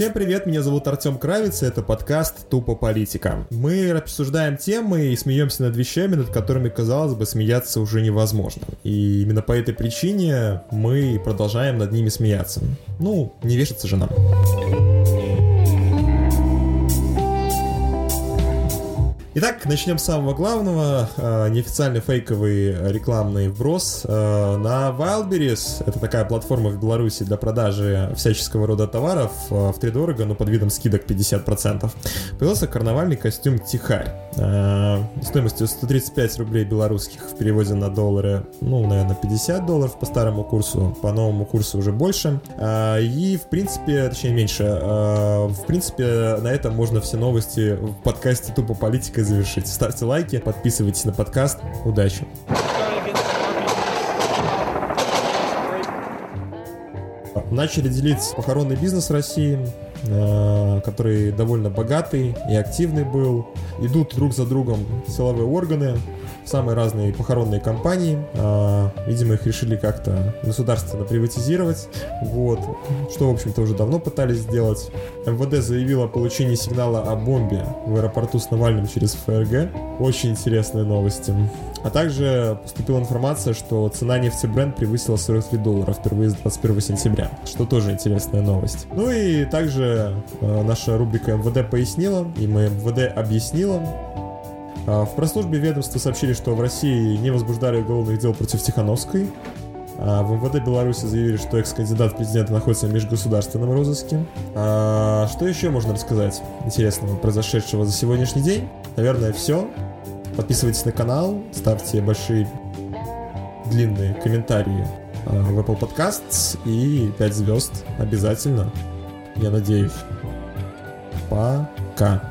Всем привет, меня зовут Артем Кравец, и это подкаст «Тупо политика». Мы обсуждаем темы и смеемся над вещами, над которыми, казалось бы, смеяться уже невозможно. И именно по этой причине мы продолжаем над ними смеяться. Ну, не вешаться же нам. Итак, начнем с самого главного. Э, неофициальный фейковый рекламный вброс э, на Wildberries. Это такая платформа в Беларуси для продажи всяческого рода товаров э, в три дорого, но под видом скидок 50%. Появился карнавальный костюм Тихарь. Стоимостью 135 рублей белорусских в переводе на доллары, ну, наверное, 50 долларов по старому курсу, по новому курсу уже больше. И, в принципе, точнее, меньше. В принципе, на этом можно все новости в подкасте «Тупо политика» завершить. Ставьте лайки, подписывайтесь на подкаст. Удачи! Начали делить похоронный бизнес России, э, который довольно богатый и активный был. Идут друг за другом силовые органы, самые разные похоронные компании. А, видимо, их решили как-то государственно приватизировать. Вот. Что, в общем-то, уже давно пытались сделать. МВД заявило о получении сигнала о бомбе в аэропорту с Навальным через ФРГ. Очень интересные новости. А также поступила информация, что цена нефти Brent превысила 43 доллара впервые с 21 сентября, что тоже интересная новость. Ну и также э, наша рубрика МВД пояснила, и мы МВД объяснила, а, в пресс-службе ведомства сообщили, что в России не возбуждали уголовных дел против Тихановской. А, в МВД Беларуси заявили, что экс-кандидат в президенты находится в межгосударственном розыске. А, что еще можно рассказать интересного, произошедшего за сегодняшний день? Наверное, все. Подписывайтесь на канал, ставьте большие длинные комментарии в Apple Podcasts и 5 звезд обязательно. Я надеюсь. Пока.